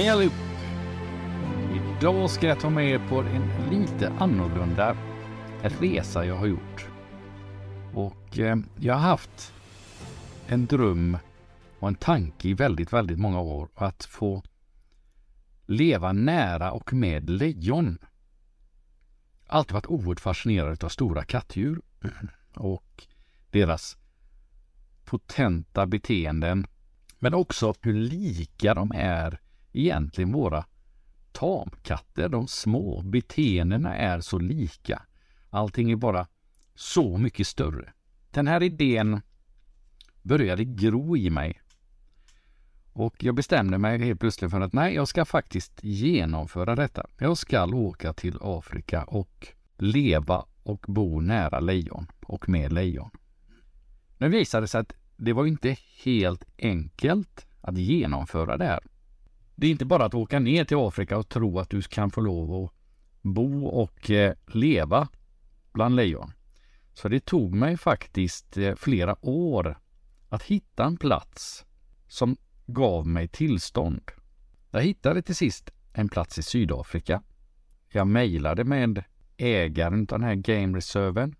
Hej allihop! Idag ska jag ta med er på en lite annorlunda resa jag har gjort. Och eh, jag har haft en dröm och en tanke i väldigt, väldigt många år att få leva nära och med lejon. Alltid varit oerhört fascinerad av stora kattdjur och deras potenta beteenden. Men också hur lika de är egentligen våra tamkatter. De små beteendena är så lika. Allting är bara så mycket större. Den här idén började gro i mig. Och jag bestämde mig helt plötsligt för att nej, jag ska faktiskt genomföra detta. Jag ska åka till Afrika och leva och bo nära lejon och med lejon. Nu visade det sig att det var inte helt enkelt att genomföra det här. Det är inte bara att åka ner till Afrika och tro att du kan få lov att bo och eh, leva bland lejon. Så det tog mig faktiskt eh, flera år att hitta en plats som gav mig tillstånd. Jag hittade till sist en plats i Sydafrika. Jag mejlade med ägaren av den här game reserven.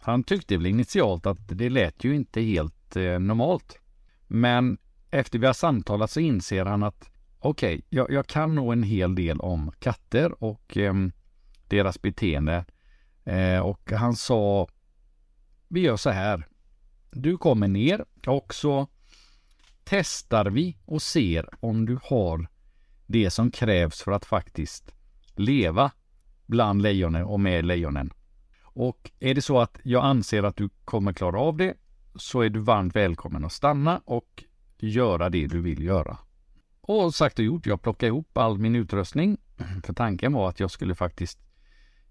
Han tyckte väl initialt att det lät ju inte helt eh, normalt. Men efter vi har samtalat så inser han att okej, okay, jag, jag, kan nog en hel del om katter och eh, deras beteende. Eh, och han sa, vi gör så här. Du kommer ner och så testar vi och ser om du har det som krävs för att faktiskt leva bland lejonen och med lejonen. Och är det så att jag anser att du kommer klara av det så är du varmt välkommen att stanna och göra det du vill göra. Och sagt och gjort, jag plockade ihop all min utrustning. För tanken var att jag skulle faktiskt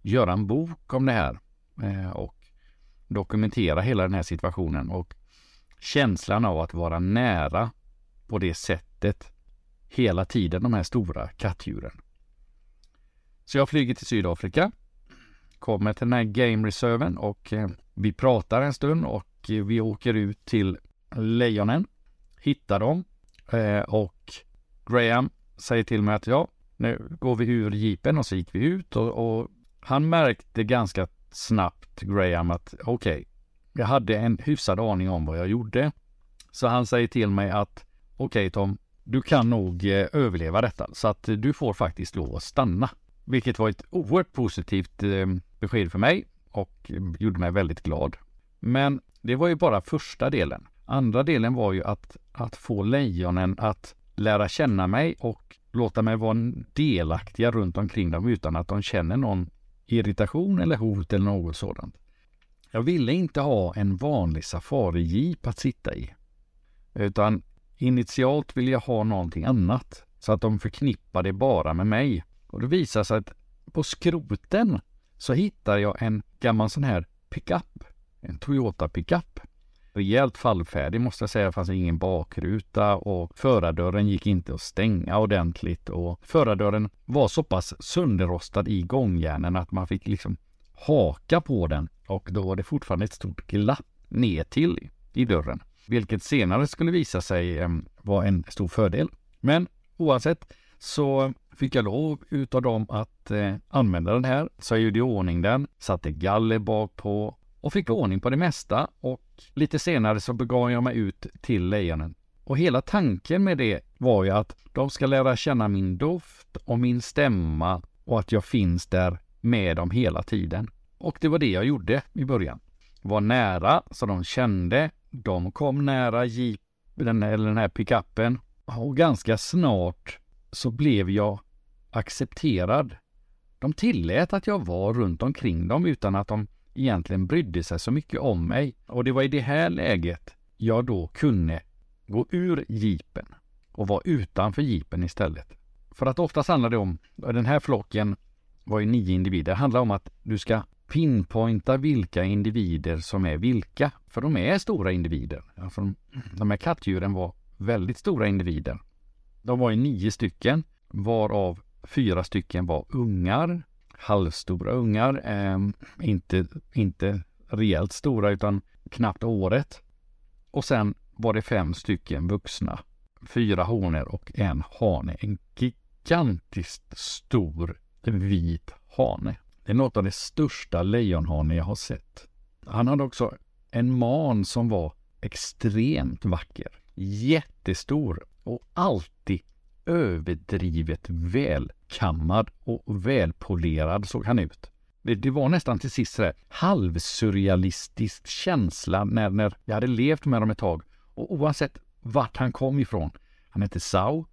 göra en bok om det här eh, och dokumentera hela den här situationen och känslan av att vara nära på det sättet hela tiden, de här stora kattdjuren. Så jag flyger till Sydafrika, kommer till den här game reserven och eh, vi pratar en stund och vi åker ut till lejonen, hittar dem eh, och Graham säger till mig att ja, nu går vi ur jeepen och så gick vi ut och, och han märkte ganska snabbt, Graham, att okej, okay, jag hade en hyfsad aning om vad jag gjorde. Så han säger till mig att okej okay, Tom, du kan nog eh, överleva detta så att du får faktiskt lov att stanna. Vilket var ett oerhört positivt eh, besked för mig och gjorde mig väldigt glad. Men det var ju bara första delen. Andra delen var ju att, att få lejonen att lära känna mig och låta mig vara delaktiga runt omkring dem utan att de känner någon irritation eller hot eller något sådant. Jag ville inte ha en vanlig safari-jeep att sitta i. Utan initialt ville jag ha någonting annat så att de förknippar det bara med mig. Och det visar sig att på skroten så hittar jag en gammal sån här pickup. En Toyota pickup rejält fallfärdig måste jag säga. Det fanns ingen bakruta och förardörren gick inte att stänga ordentligt och förardörren var så pass sönderrostad i gångjärnen att man fick liksom haka på den och då var det fortfarande ett stort glapp ner till i dörren, vilket senare skulle visa sig eh, vara en stor fördel. Men oavsett så fick jag lov utav dem att eh, använda den här, så jag gjorde i ordning den, satte galler bak på och fick ordning på det mesta och lite senare så begav jag mig ut till lejonen. Och hela tanken med det var ju att de ska lära känna min doft och min stämma och att jag finns där med dem hela tiden. Och det var det jag gjorde i början. Var nära så de kände. De kom nära jeepen eller den här pickupen och ganska snart så blev jag accepterad. De tillät att jag var runt omkring dem utan att de egentligen brydde sig så mycket om mig. Och det var i det här läget jag då kunde gå ur jeepen och vara utanför jeepen istället. För att oftast handlar det om, den här flocken var ju nio individer, det handlar om att du ska pinpointa vilka individer som är vilka. För de är stora individer. Alltså de, de här kattdjuren var väldigt stora individer. De var ju nio stycken, varav fyra stycken var ungar halvstora ungar. Eh, inte, inte rejält stora utan knappt året. Och sen var det fem stycken vuxna. fyra honor och en hane. En gigantiskt stor vit hane. Det är något av det största lejonhane jag har sett. Han hade också en man som var extremt vacker. Jättestor och alltid överdrivet väl välkammad och välpolerad såg han ut. Det, det var nästan till sist sådär halvsurrealistisk känsla när, när jag hade levt med dem ett tag. Och oavsett vart han kom ifrån, han hette Sau,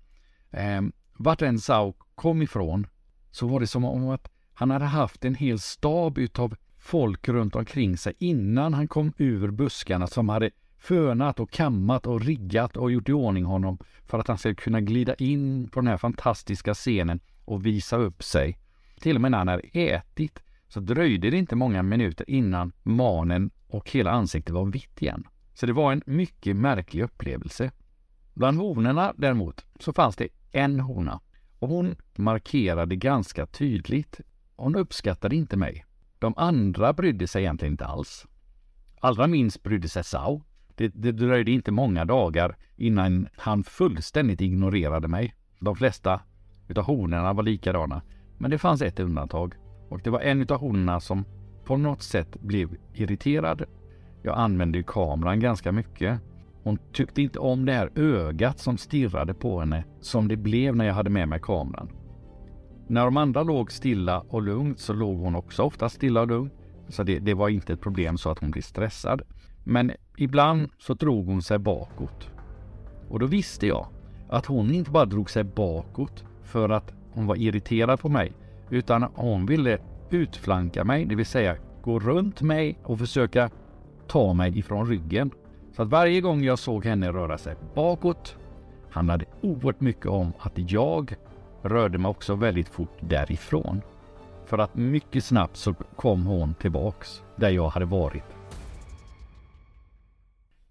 eh, vart än Sau kom ifrån så var det som om att han hade haft en hel stab utav folk runt omkring sig innan han kom ur buskarna som hade fönat och kammat och riggat och gjort i ordning honom för att han skulle kunna glida in på den här fantastiska scenen och visa upp sig. Till och med när han hade ätit så dröjde det inte många minuter innan manen och hela ansiktet var vitt igen. Så det var en mycket märklig upplevelse. Bland honorna däremot så fanns det en hona och hon markerade ganska tydligt. Hon uppskattade inte mig. De andra brydde sig egentligen inte alls. Allra minst brydde sig Sao. Det, det dröjde inte många dagar innan han fullständigt ignorerade mig. De flesta utav honorna var likadana. Men det fanns ett undantag. Och det var en utav honorna som på något sätt blev irriterad. Jag använde ju kameran ganska mycket. Hon tyckte inte om det här ögat som stirrade på henne som det blev när jag hade med mig kameran. När de andra låg stilla och lugnt så låg hon också ofta stilla och lugn. Så det, det var inte ett problem så att hon blev stressad. Men ibland så drog hon sig bakåt. Och då visste jag att hon inte bara drog sig bakåt för att hon var irriterad på mig, utan hon ville utflanka mig, det vill säga gå runt mig och försöka ta mig ifrån ryggen. Så att varje gång jag såg henne röra sig bakåt handlade oerhört mycket om att jag rörde mig också väldigt fort därifrån. För att mycket snabbt så kom hon tillbaks där jag hade varit.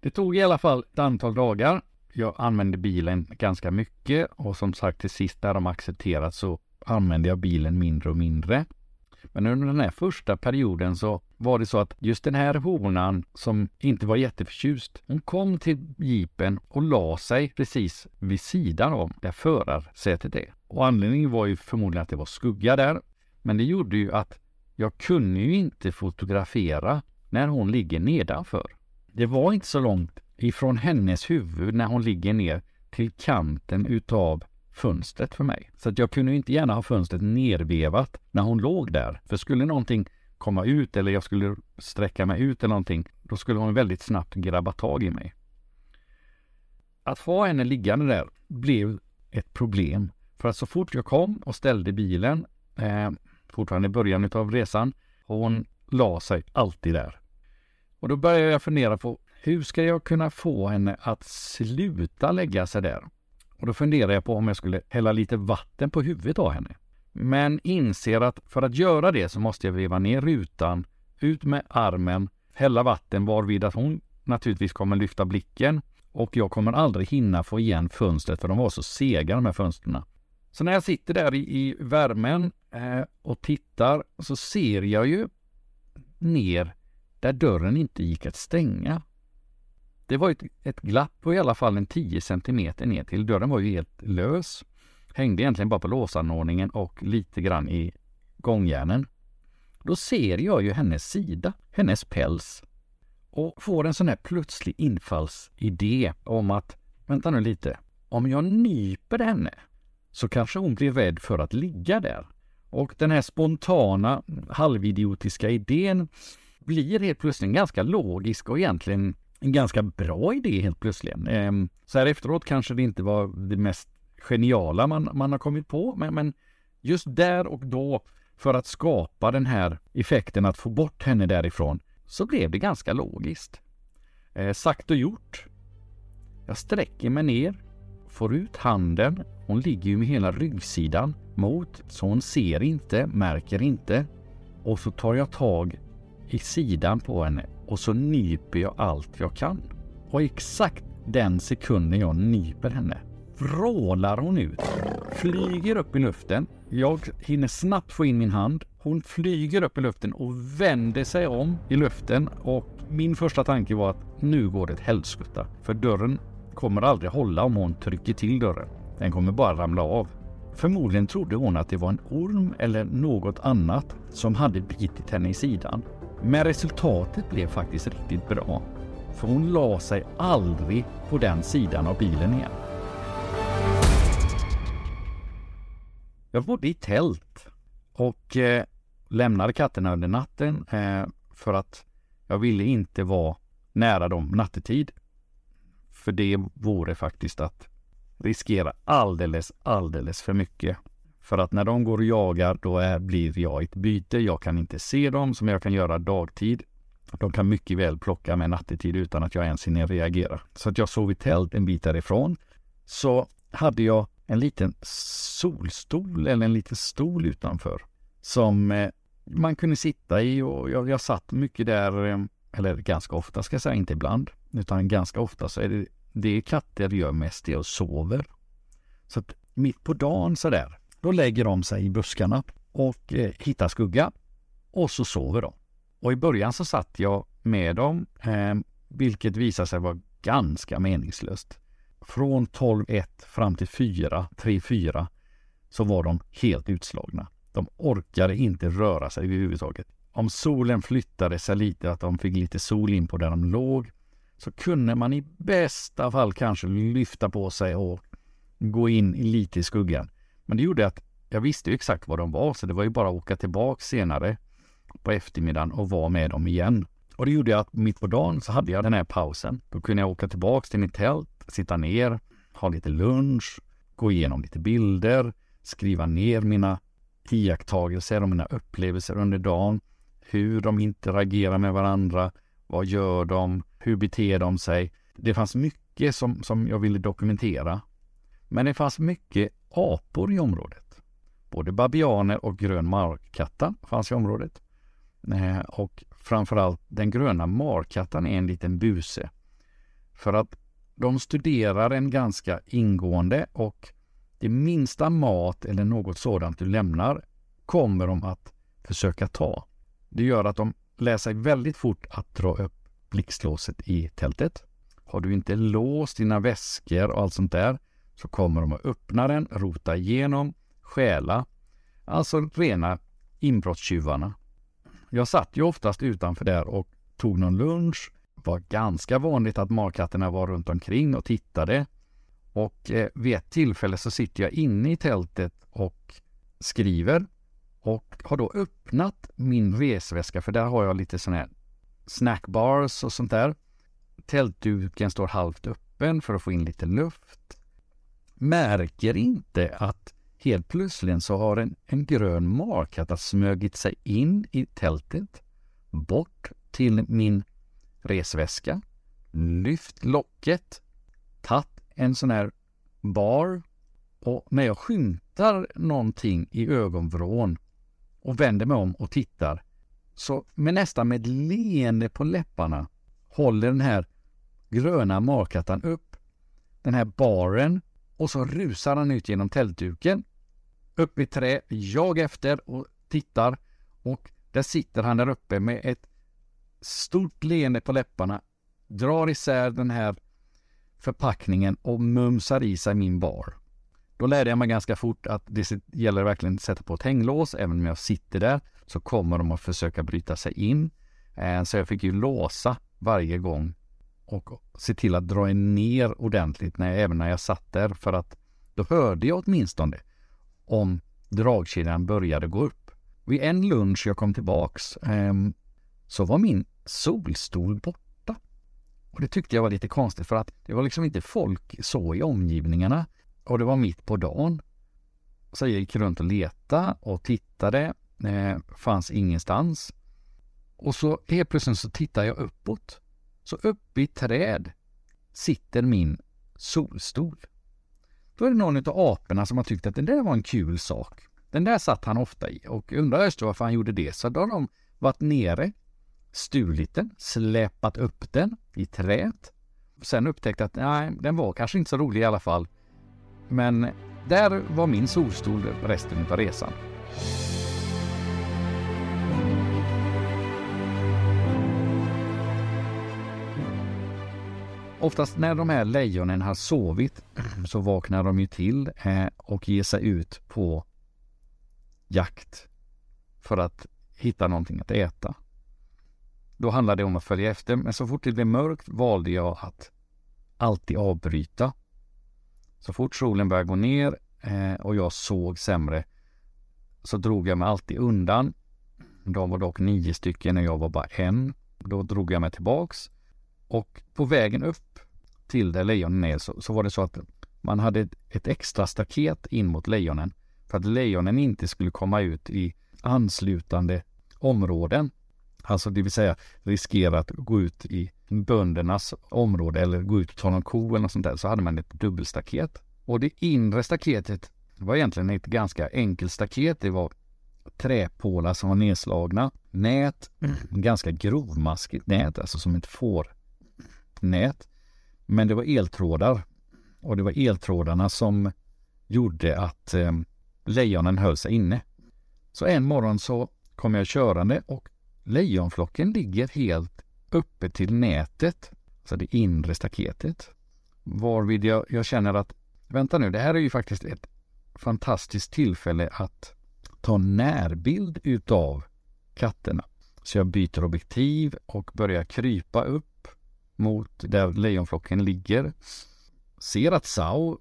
Det tog i alla fall ett antal dagar. Jag använde bilen ganska mycket och som sagt till sist när de accepterat så använde jag bilen mindre och mindre. Men under den här första perioden så var det så att just den här honan som inte var jätteförtjust, hon kom till jeepen och la sig precis vid sidan om där förarsätet är. Och anledningen var ju förmodligen att det var skugga där. Men det gjorde ju att jag kunde ju inte fotografera när hon ligger nedanför. Det var inte så långt ifrån hennes huvud när hon ligger ner till kanten utav fönstret för mig. Så att jag kunde inte gärna ha fönstret nervevat när hon låg där. För skulle någonting komma ut eller jag skulle sträcka mig ut eller någonting, då skulle hon väldigt snabbt grabba tag i mig. Att ha henne liggande där blev ett problem. För att så fort jag kom och ställde bilen, eh, fortfarande i början av resan, hon la sig alltid där. Och då började jag fundera på hur ska jag kunna få henne att sluta lägga sig där? Och då funderade jag på om jag skulle hälla lite vatten på huvudet av henne. Men inser att för att göra det så måste jag veva ner rutan, ut med armen, hälla vatten varvid att hon naturligtvis kommer lyfta blicken och jag kommer aldrig hinna få igen fönstret för de var så sega de här fönstren. Så när jag sitter där i, i värmen eh, och tittar så ser jag ju ner där dörren inte gick att stänga. Det var ett, ett glapp på i alla fall en 10 centimeter ner till. Dörren var ju helt lös. Hängde egentligen bara på låsanordningen och lite grann i gångjärnen. Då ser jag ju hennes sida, hennes päls. Och får en sån här plötslig infallsidé om att, vänta nu lite, om jag nyper henne så kanske hon blir rädd för att ligga där. Och den här spontana, halvidiotiska idén blir helt plötsligt ganska logisk och egentligen en ganska bra idé helt plötsligt. Ehm, så här efteråt kanske det inte var det mest geniala man, man har kommit på, men, men just där och då för att skapa den här effekten att få bort henne därifrån så blev det ganska logiskt. Eh, sagt och gjort. Jag sträcker mig ner, får ut handen. Hon ligger ju med hela ryggsidan mot, så hon ser inte, märker inte. Och så tar jag tag i sidan på henne och så nyper jag allt jag kan. Och exakt den sekunden jag nyper henne vrålar hon ut, flyger upp i luften. Jag hinner snabbt få in min hand. Hon flyger upp i luften och vänder sig om i luften och min första tanke var att nu går det ett helskotta. För dörren kommer aldrig hålla om hon trycker till dörren. Den kommer bara ramla av. Förmodligen trodde hon att det var en orm eller något annat som hade bitit henne i sidan. Men resultatet blev faktiskt riktigt bra. För hon la sig aldrig på den sidan av bilen igen. Jag bodde i tält och eh, lämnade katterna under natten eh, för att jag ville inte vara nära dem nattetid. För det vore faktiskt att riskera alldeles, alldeles för mycket. För att när de går och jagar, då är, blir jag ett byte. Jag kan inte se dem som jag kan göra dagtid. De kan mycket väl plocka mig nattetid utan att jag ens hinner reagera. Så att jag sov i tält en bit därifrån. Så hade jag en liten solstol eller en liten stol utanför som eh, man kunde sitta i och jag, jag satt mycket där, eh, eller ganska ofta ska jag säga, inte ibland, utan ganska ofta så är det det katter gör mest är att sover. Så att mitt på dagen så där, då lägger de sig i buskarna och eh, hittar skugga och så sover de. Och i början så satt jag med dem, eh, vilket visade sig vara ganska meningslöst. Från 12.1 fram till 4, 3-4 så var de helt utslagna. De orkade inte röra sig överhuvudtaget. Om solen flyttade sig lite, att de fick lite sol in på där de låg, så kunde man i bästa fall kanske lyfta på sig och gå in lite i skuggan. Men det gjorde att jag visste ju exakt var de var, så det var ju bara att åka tillbaka senare på eftermiddagen och vara med dem igen. Och det gjorde att mitt på dagen så hade jag den här pausen. Då kunde jag åka tillbaka till mitt tält, sitta ner, ha lite lunch, gå igenom lite bilder, skriva ner mina iakttagelser och mina upplevelser under dagen, hur de interagerar med varandra, vad gör de, hur beter de sig? Det fanns mycket som, som jag ville dokumentera. Men det fanns mycket apor i området. Både babianer och grön markatta fanns i området. Eh, och framförallt den gröna markattan är en liten buse. För att de studerar en ganska ingående och det minsta mat eller något sådant du lämnar kommer de att försöka ta. Det gör att de lär sig väldigt fort att dra upp blixtlåset i tältet. Har du inte låst dina väskor och allt sånt där så kommer de att öppna den, rota igenom, stjäla. Alltså rena inbrottstjuvarna. Jag satt ju oftast utanför där och tog någon lunch. Det var ganska vanligt att markatterna var runt omkring och tittade. Och eh, vid ett tillfälle så sitter jag inne i tältet och skriver och har då öppnat min resväska för där har jag lite sådana här snackbars och sånt där. Tältduken står halvt öppen för att få in lite luft. Märker inte att helt plötsligt så har en, en grön markatta smögit sig in i tältet, bort till min resväska, lyft locket, tagit en sån här bar och när jag skymtar någonting i ögonvrån och vänder mig om och tittar så med nästan med leende på läpparna håller den här gröna markattan upp den här baren och så rusar han ut genom tältduken. Upp i trä, jag efter och tittar och där sitter han där uppe med ett stort leende på läpparna, drar isär den här förpackningen och mumsar i sig min bar. Då lärde jag mig ganska fort att det gäller verkligen att sätta på ett hänglås. Även om jag sitter där så kommer de att försöka bryta sig in. Eh, så jag fick ju låsa varje gång och se till att dra ner ordentligt när, även när jag satt där för att då hörde jag åtminstone om dragkedjan började gå upp. Vid en lunch jag kom tillbaks eh, så var min solstol borta. Och det tyckte jag var lite konstigt för att det var liksom inte folk så i omgivningarna och det var mitt på dagen. Så jag gick runt och letade och tittade. Eh, fanns ingenstans. Och så helt plötsligt så tittade jag uppåt. Så uppe i träd sitter min solstol. Då är det någon av aporna som har tyckt att det där var en kul sak. Den där satt han ofta i och undrar just varför han gjorde det. Så då har de varit nere, stulit den, släpat upp den i träet. Sen upptäckt att nej, den var kanske inte så rolig i alla fall. Men där var min solstol resten av resan. Oftast när de här lejonen har sovit så vaknar de ju till eh, och ger sig ut på jakt för att hitta någonting att äta. Då handlade det om att följa efter, men så fort det blev mörkt valde jag att alltid avbryta. Så fort solen började gå ner eh, och jag såg sämre så drog jag mig alltid undan. De var dock nio stycken och jag var bara en. Då drog jag mig tillbaks och på vägen upp till där lejonen är så, så var det så att man hade ett, ett extra staket in mot lejonen för att lejonen inte skulle komma ut i anslutande områden. Alltså det vill säga riskera att gå ut i böndernas område eller gå ut och ta någon ko eller något sånt där. Så hade man ett dubbelstaket. Och det inre staketet var egentligen ett ganska enkelt staket. Det var träpålar som var nedslagna. Nät, ganska grovmaskigt nät, alltså som ett fårnät. Men det var eltrådar. Och det var eltrådarna som gjorde att eh, lejonen höll sig inne. Så en morgon så kom jag körande och lejonflocken ligger helt uppe till nätet, alltså det inre staketet. Varvid jag, jag känner att, vänta nu, det här är ju faktiskt ett fantastiskt tillfälle att ta närbild utav katterna. Så jag byter objektiv och börjar krypa upp mot där lejonflocken ligger. Ser att Sao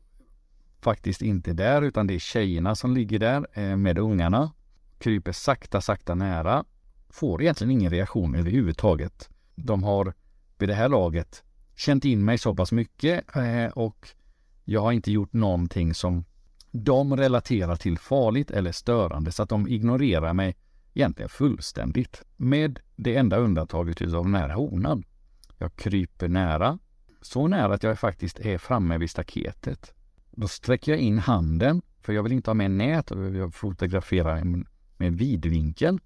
faktiskt inte är där utan det är tjejerna som ligger där eh, med ungarna. Kryper sakta, sakta nära. Får egentligen ingen reaktion överhuvudtaget. De har vid det här laget känt in mig så pass mycket eh, och jag har inte gjort någonting som de relaterar till farligt eller störande så att de ignorerar mig egentligen fullständigt. Med det enda undantaget av den här honan. Jag kryper nära, så nära att jag faktiskt är framme vid staketet. Då sträcker jag in handen, för jag vill inte ha med nät och jag fotograferar med vidvinkel.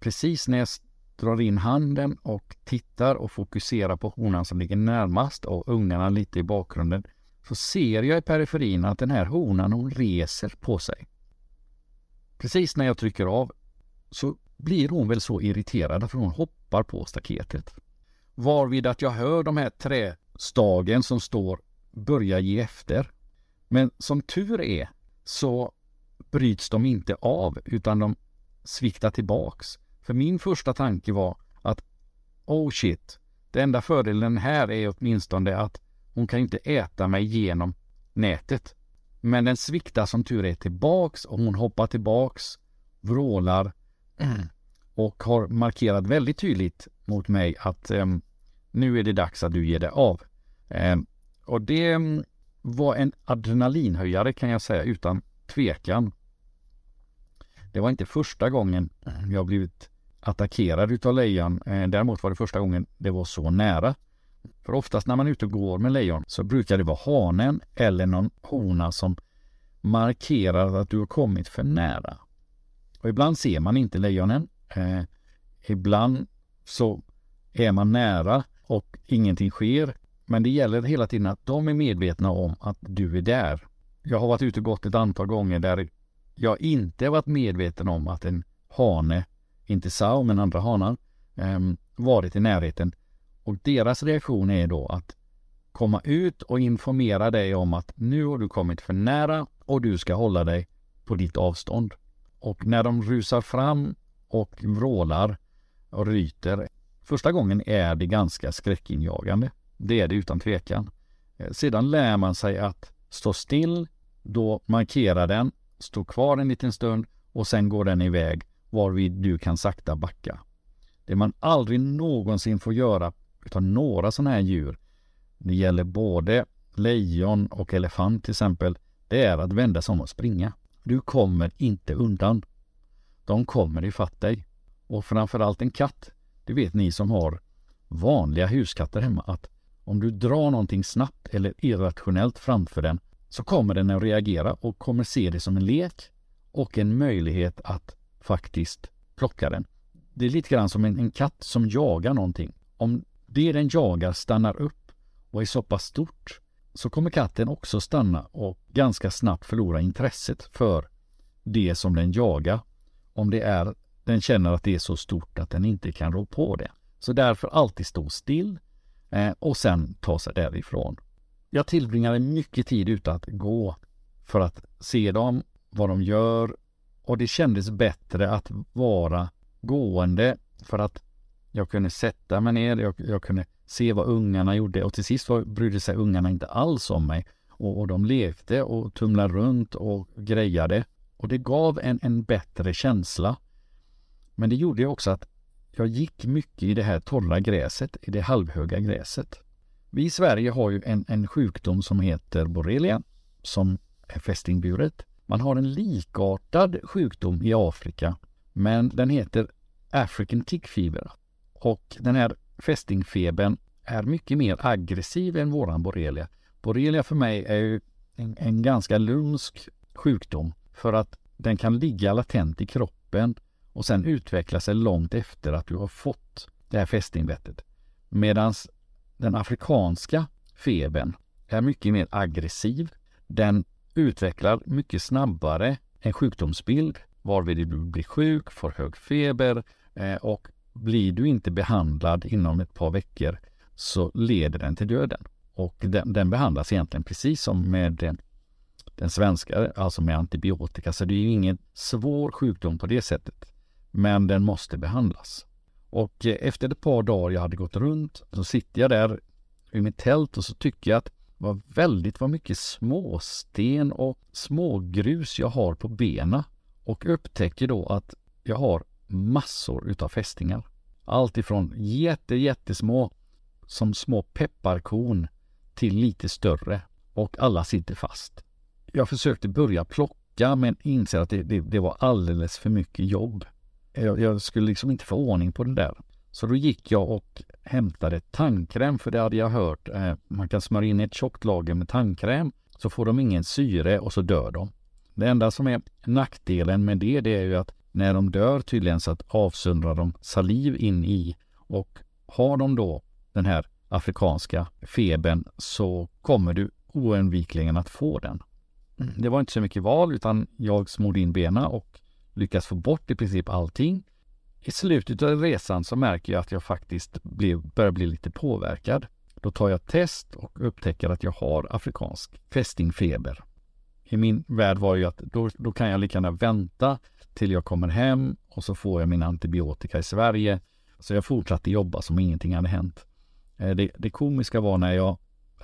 Precis när jag drar in handen och tittar och fokuserar på honan som ligger närmast och ungarna lite i bakgrunden så ser jag i periferin att den här honan hon reser på sig. Precis när jag trycker av så blir hon väl så irriterad att hon hoppar på staketet. Varvid att jag hör de här trästagen som står börja ge efter. Men som tur är så bryts de inte av utan de sviktar tillbaks. För min första tanke var att oh shit, det enda fördelen här är åtminstone att hon kan inte äta mig genom nätet. Men den sviktar som tur är tillbaks och hon hoppar tillbaks, vrålar och har markerat väldigt tydligt mot mig att eh, nu är det dags att du ger dig av. Eh, och det ehm, var en adrenalinhöjare kan jag säga utan tvekan. Det var inte första gången jag blivit attackerad utav lejon. Eh, däremot var det första gången det var så nära. För oftast när man är ute och går med lejon så brukar det vara hanen eller någon hona som markerar att du har kommit för nära. Och ibland ser man inte lejonen. Eh, ibland så är man nära och ingenting sker. Men det gäller hela tiden att de är medvetna om att du är där. Jag har varit ute och gått ett antal gånger där jag inte varit medveten om att en hane, inte Sao men andra hanar, eh, varit i närheten och deras reaktion är då att komma ut och informera dig om att nu har du kommit för nära och du ska hålla dig på ditt avstånd. Och när de rusar fram och vrålar och ryter, första gången är det ganska skräckinjagande. Det är det utan tvekan. Eh, sedan lär man sig att stå still, då markerar den, stå kvar en liten stund och sen går den iväg varvid du kan sakta backa. Det man aldrig någonsin får göra utav några sådana här djur, det gäller både lejon och elefant till exempel, det är att vända sig om och springa. Du kommer inte undan. De kommer ifatt dig. Och framförallt en katt, det vet ni som har vanliga huskatter hemma, att om du drar någonting snabbt eller irrationellt framför den så kommer den att reagera och kommer se det som en lek och en möjlighet att faktiskt plocka den. Det är lite grann som en, en katt som jagar någonting. Om det den jagar stannar upp och är så pass stort så kommer katten också stanna och ganska snabbt förlora intresset för det som den jagar. Om det är den känner att det är så stort att den inte kan rå på det. Så därför alltid stå still, eh, och sen ta sig därifrån. Jag tillbringade mycket tid ute att gå för att se dem, vad de gör och det kändes bättre att vara gående för att jag kunde sätta mig ner, jag, jag kunde se vad ungarna gjorde och till sist var, brydde sig ungarna inte alls om mig. Och, och de lekte och tumlade runt och grejade. Och det gav en, en bättre känsla. Men det gjorde också att jag gick mycket i det här torra gräset, i det halvhöga gräset. Vi i Sverige har ju en, en sjukdom som heter borrelia, som är fästingburet. Man har en likartad sjukdom i Afrika, men den heter African tick fever. Och den här fästingfebern är mycket mer aggressiv än våran borrelia. Borrelia för mig är ju en, en ganska lumsk sjukdom för att den kan ligga latent i kroppen och sen utveckla sig långt efter att du har fått det här fästingbettet. Medan den afrikanska febern är mycket mer aggressiv. Den utvecklar mycket snabbare en sjukdomsbild varvid du blir sjuk, får hög feber eh, och blir du inte behandlad inom ett par veckor så leder den till döden. Och den, den behandlas egentligen precis som med den, svenska, alltså med antibiotika. Så det är ju ingen svår sjukdom på det sättet. Men den måste behandlas. Och eh, efter ett par dagar jag hade gått runt så sitter jag där i mitt tält och så tycker jag att vad väldigt vad mycket småsten och smågrus jag har på benen och upptäcker då att jag har massor utav fästingar. Allt ifrån jätte, jättesmå som små pepparkorn till lite större och alla sitter fast. Jag försökte börja plocka men inser att det, det, det var alldeles för mycket jobb. Jag, jag, skulle liksom inte få ordning på det där. Så då gick jag och hämtade tandkräm för det hade jag hört. Eh, man kan smörja in ett tjockt lager med tandkräm så får de ingen syre och så dör de. Det enda som är nackdelen med det, det är ju att när de dör tydligen så att avsöndrar de saliv in i och har de då den här afrikanska febern så kommer du oundvikligen att få den. Mm. Det var inte så mycket val utan jag smorde in benen och lyckas få bort i princip allting. I slutet av resan så märker jag att jag faktiskt blev, börjar bli lite påverkad. Då tar jag test och upptäcker att jag har afrikansk fästingfeber. I min värld var det ju att då, då kan jag lika gärna vänta till jag kommer hem och så får jag min antibiotika i Sverige. Så jag fortsatte jobba som ingenting hade hänt. Eh, det, det komiska var när jag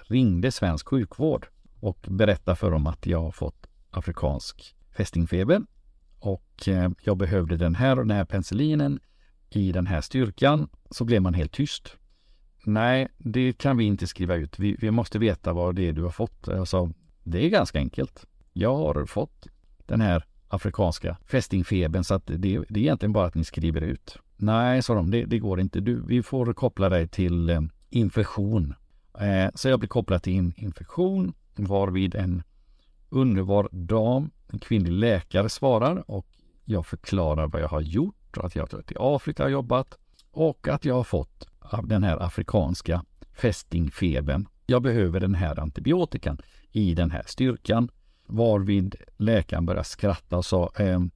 ringde svensk sjukvård och berättade för dem att jag har fått afrikansk fästingfeber och eh, jag behövde den här och den här penicillinen i den här styrkan så blev man helt tyst. Nej, det kan vi inte skriva ut. Vi, vi måste veta vad det är du har fått. Jag sa, det är ganska enkelt. Jag har fått den här afrikanska fästingfebern så att det, det är egentligen bara att ni skriver ut. Nej, sa de, det, det går inte. Du, vi får koppla dig till eh, infektion. Eh, så jag blir kopplad till in, infektion varvid en underbar dam, en kvinnlig läkare svarar och jag förklarar vad jag har gjort, att jag har varit i Afrika och jobbat och att jag har fått den här afrikanska fästingfebern. Jag behöver den här antibiotikan i den här styrkan. Varvid läkaren började skratta och sa ehm,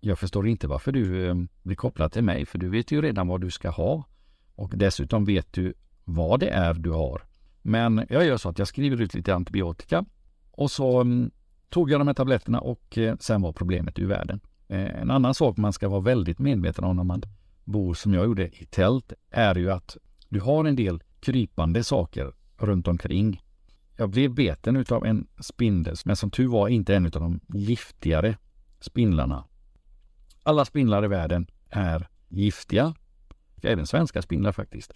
Jag förstår inte varför du eh, blir kopplad till mig för du vet ju redan vad du ska ha. Och dessutom vet du vad det är du har. Men jag gör så att jag skriver ut lite antibiotika och så mm, tog jag de här tabletterna och eh, sen var problemet ur världen. Eh, en annan sak man ska vara väldigt medveten om när man bor som jag gjorde i tält är ju att du har en del krypande saker runt omkring. Jag blev beten utav en spindel, men som tur var inte en av de giftigare spindlarna. Alla spindlar i världen är giftiga, även svenska spindlar faktiskt.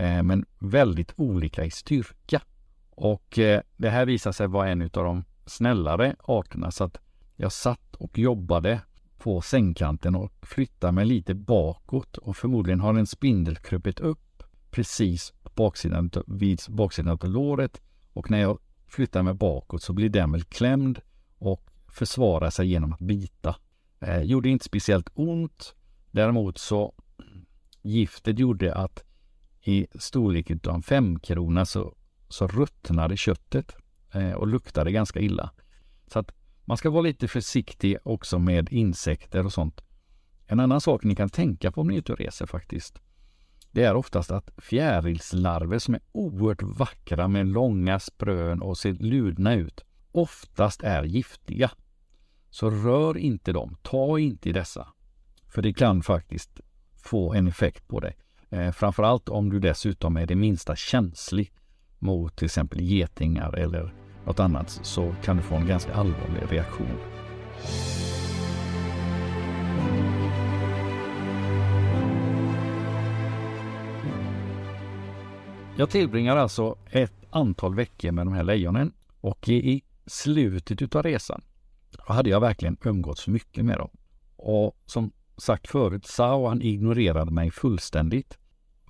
Eh, men väldigt olika i styrka. Och eh, det här visar sig vara en av de snällare arterna så att jag satt och jobbade på sängkanten och flyttade mig lite bakåt och förmodligen har en spindel krupit upp precis baksidan, vid baksidan av låret och när jag flyttar mig bakåt så blir den väl klämd och försvarar sig genom att bita. Eh, gjorde inte speciellt ont. Däremot så giftet gjorde att i storleken av en femkrona så, så ruttnade köttet eh, och luktade ganska illa. Så att man ska vara lite försiktig också med insekter och sånt. En annan sak ni kan tänka på om ni är ute och reser faktiskt. det är oftast att fjärilslarver som är oerhört vackra med långa sprön och ser ludna ut, oftast är giftiga. Så rör inte dem, ta inte i dessa. För det kan faktiskt få en effekt på dig. Eh, framförallt om du dessutom är det minsta känslig mot till exempel getingar eller något annat så kan du få en ganska allvarlig reaktion. Jag tillbringar alltså ett antal veckor med de här lejonen och i slutet utav resan hade jag verkligen umgåtts mycket med dem. Och som sagt förut, Sao han ignorerade mig fullständigt.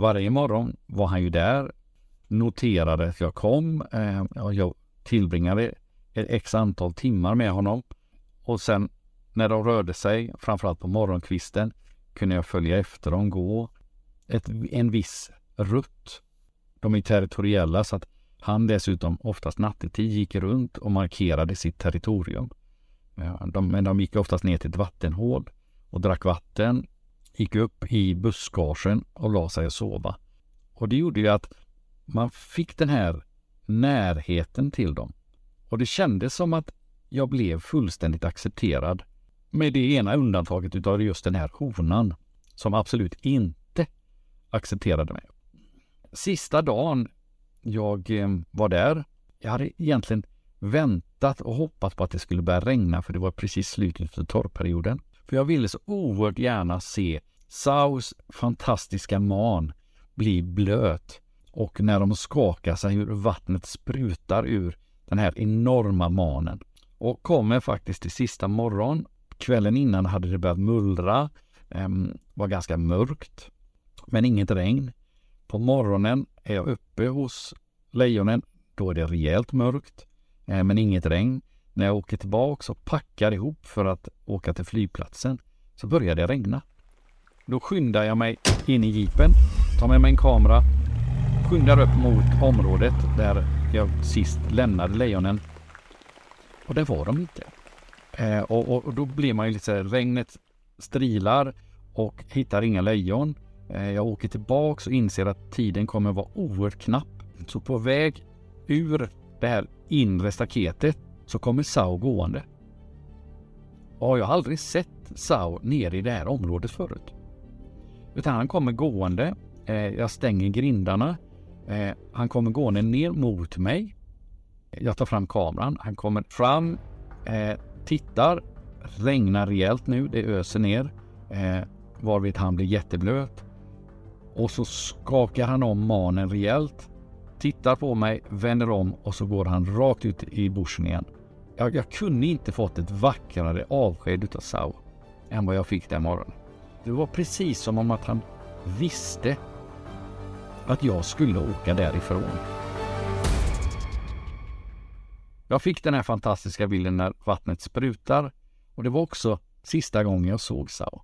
Varje morgon var han ju där, noterade att jag kom. Eh, jag tillbringade ett x antal timmar med honom. Och sen när de rörde sig, framförallt på morgonkvisten, kunde jag följa efter dem, gå ett, en viss rutt. De är territoriella så att han dessutom oftast nattetid gick runt och markerade sitt territorium. De, men de gick oftast ner till ett vattenhål och drack vatten, gick upp i buskagen och la sig och sova. Och det gjorde ju att man fick den här närheten till dem. Och det kändes som att jag blev fullständigt accepterad. Med det ena undantaget utav just den här honan som absolut inte accepterade mig. Sista dagen jag eh, var där, jag hade egentligen väntat och hoppats på att det skulle börja regna för det var precis slutet för torrperioden. För jag ville så oerhört gärna se Saus fantastiska man bli blöt och när de skakar sig hur vattnet sprutar ur den här enorma manen. Och kommer faktiskt till sista morgon. Kvällen innan hade det börjat mullra, um, var ganska mörkt, men inget regn. På morgonen är jag uppe hos lejonen. Då är det rejält mörkt, eh, men inget regn. När jag åker tillbaka och packar ihop för att åka till flygplatsen så börjar det regna. Då skyndar jag mig in i jeepen, tar med mig en kamera, skyndar upp mot området där jag sist lämnade lejonen. Och det var de inte. Eh, och, och, och, då blir man ju lite så här, regnet strilar och hittar inga lejon. Eh, jag åker tillbaks och inser att tiden kommer vara oerhört knapp. Så på väg ur det här inre staketet så kommer Sao gående. Och jag har aldrig sett Sao nere i det här området förut. Utan han kommer gående. Eh, jag stänger grindarna. Eh, han kommer gående ner mot mig. Jag tar fram kameran. Han kommer fram, eh, tittar. Regnar rejält nu. Det öser ner. Varvid han blir jätteblöt. Och så skakar han om manen rejält. Tittar på mig, vänder om och så går han rakt ut i bushen igen. Jag, jag kunde inte fått ett vackrare avsked utav Sao än vad jag fick den morgonen. Det var precis som om att han visste att jag skulle åka därifrån. Jag fick den här fantastiska bilden när vattnet sprutar och det var också sista gången jag såg Sao.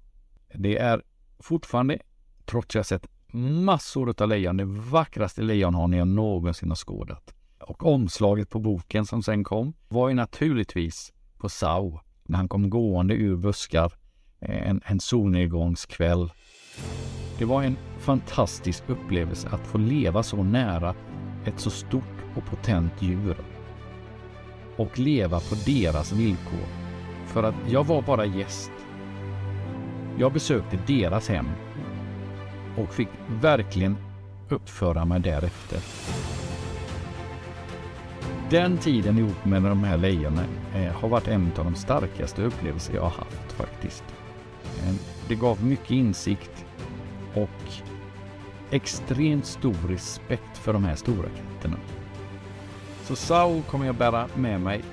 Det är fortfarande, trots att jag sett massor av lejon, det vackraste lejonhane jag någonsin har skådat. Och omslaget på boken som sen kom var ju naturligtvis på Sao när han kom gående ur buskar eh, en, en solnedgångskväll. Det var en fantastisk upplevelse att få leva så nära ett så stort och potent djur. Och leva på deras villkor. För att jag var bara gäst. Jag besökte deras hem och fick verkligen uppföra mig därefter. Den tiden ihop med de här lejonen eh, har varit en av de starkaste upplevelser jag har haft faktiskt. Eh, det gav mycket insikt och extremt stor respekt för de här stora katterna. Så Sao kommer jag bära med mig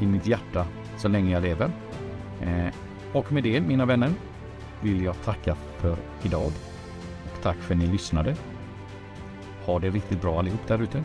i mitt hjärta så länge jag lever. Eh, och med det, mina vänner, vill jag tacka för idag. Och tack för att ni lyssnade. Ha det riktigt bra allihop där ute.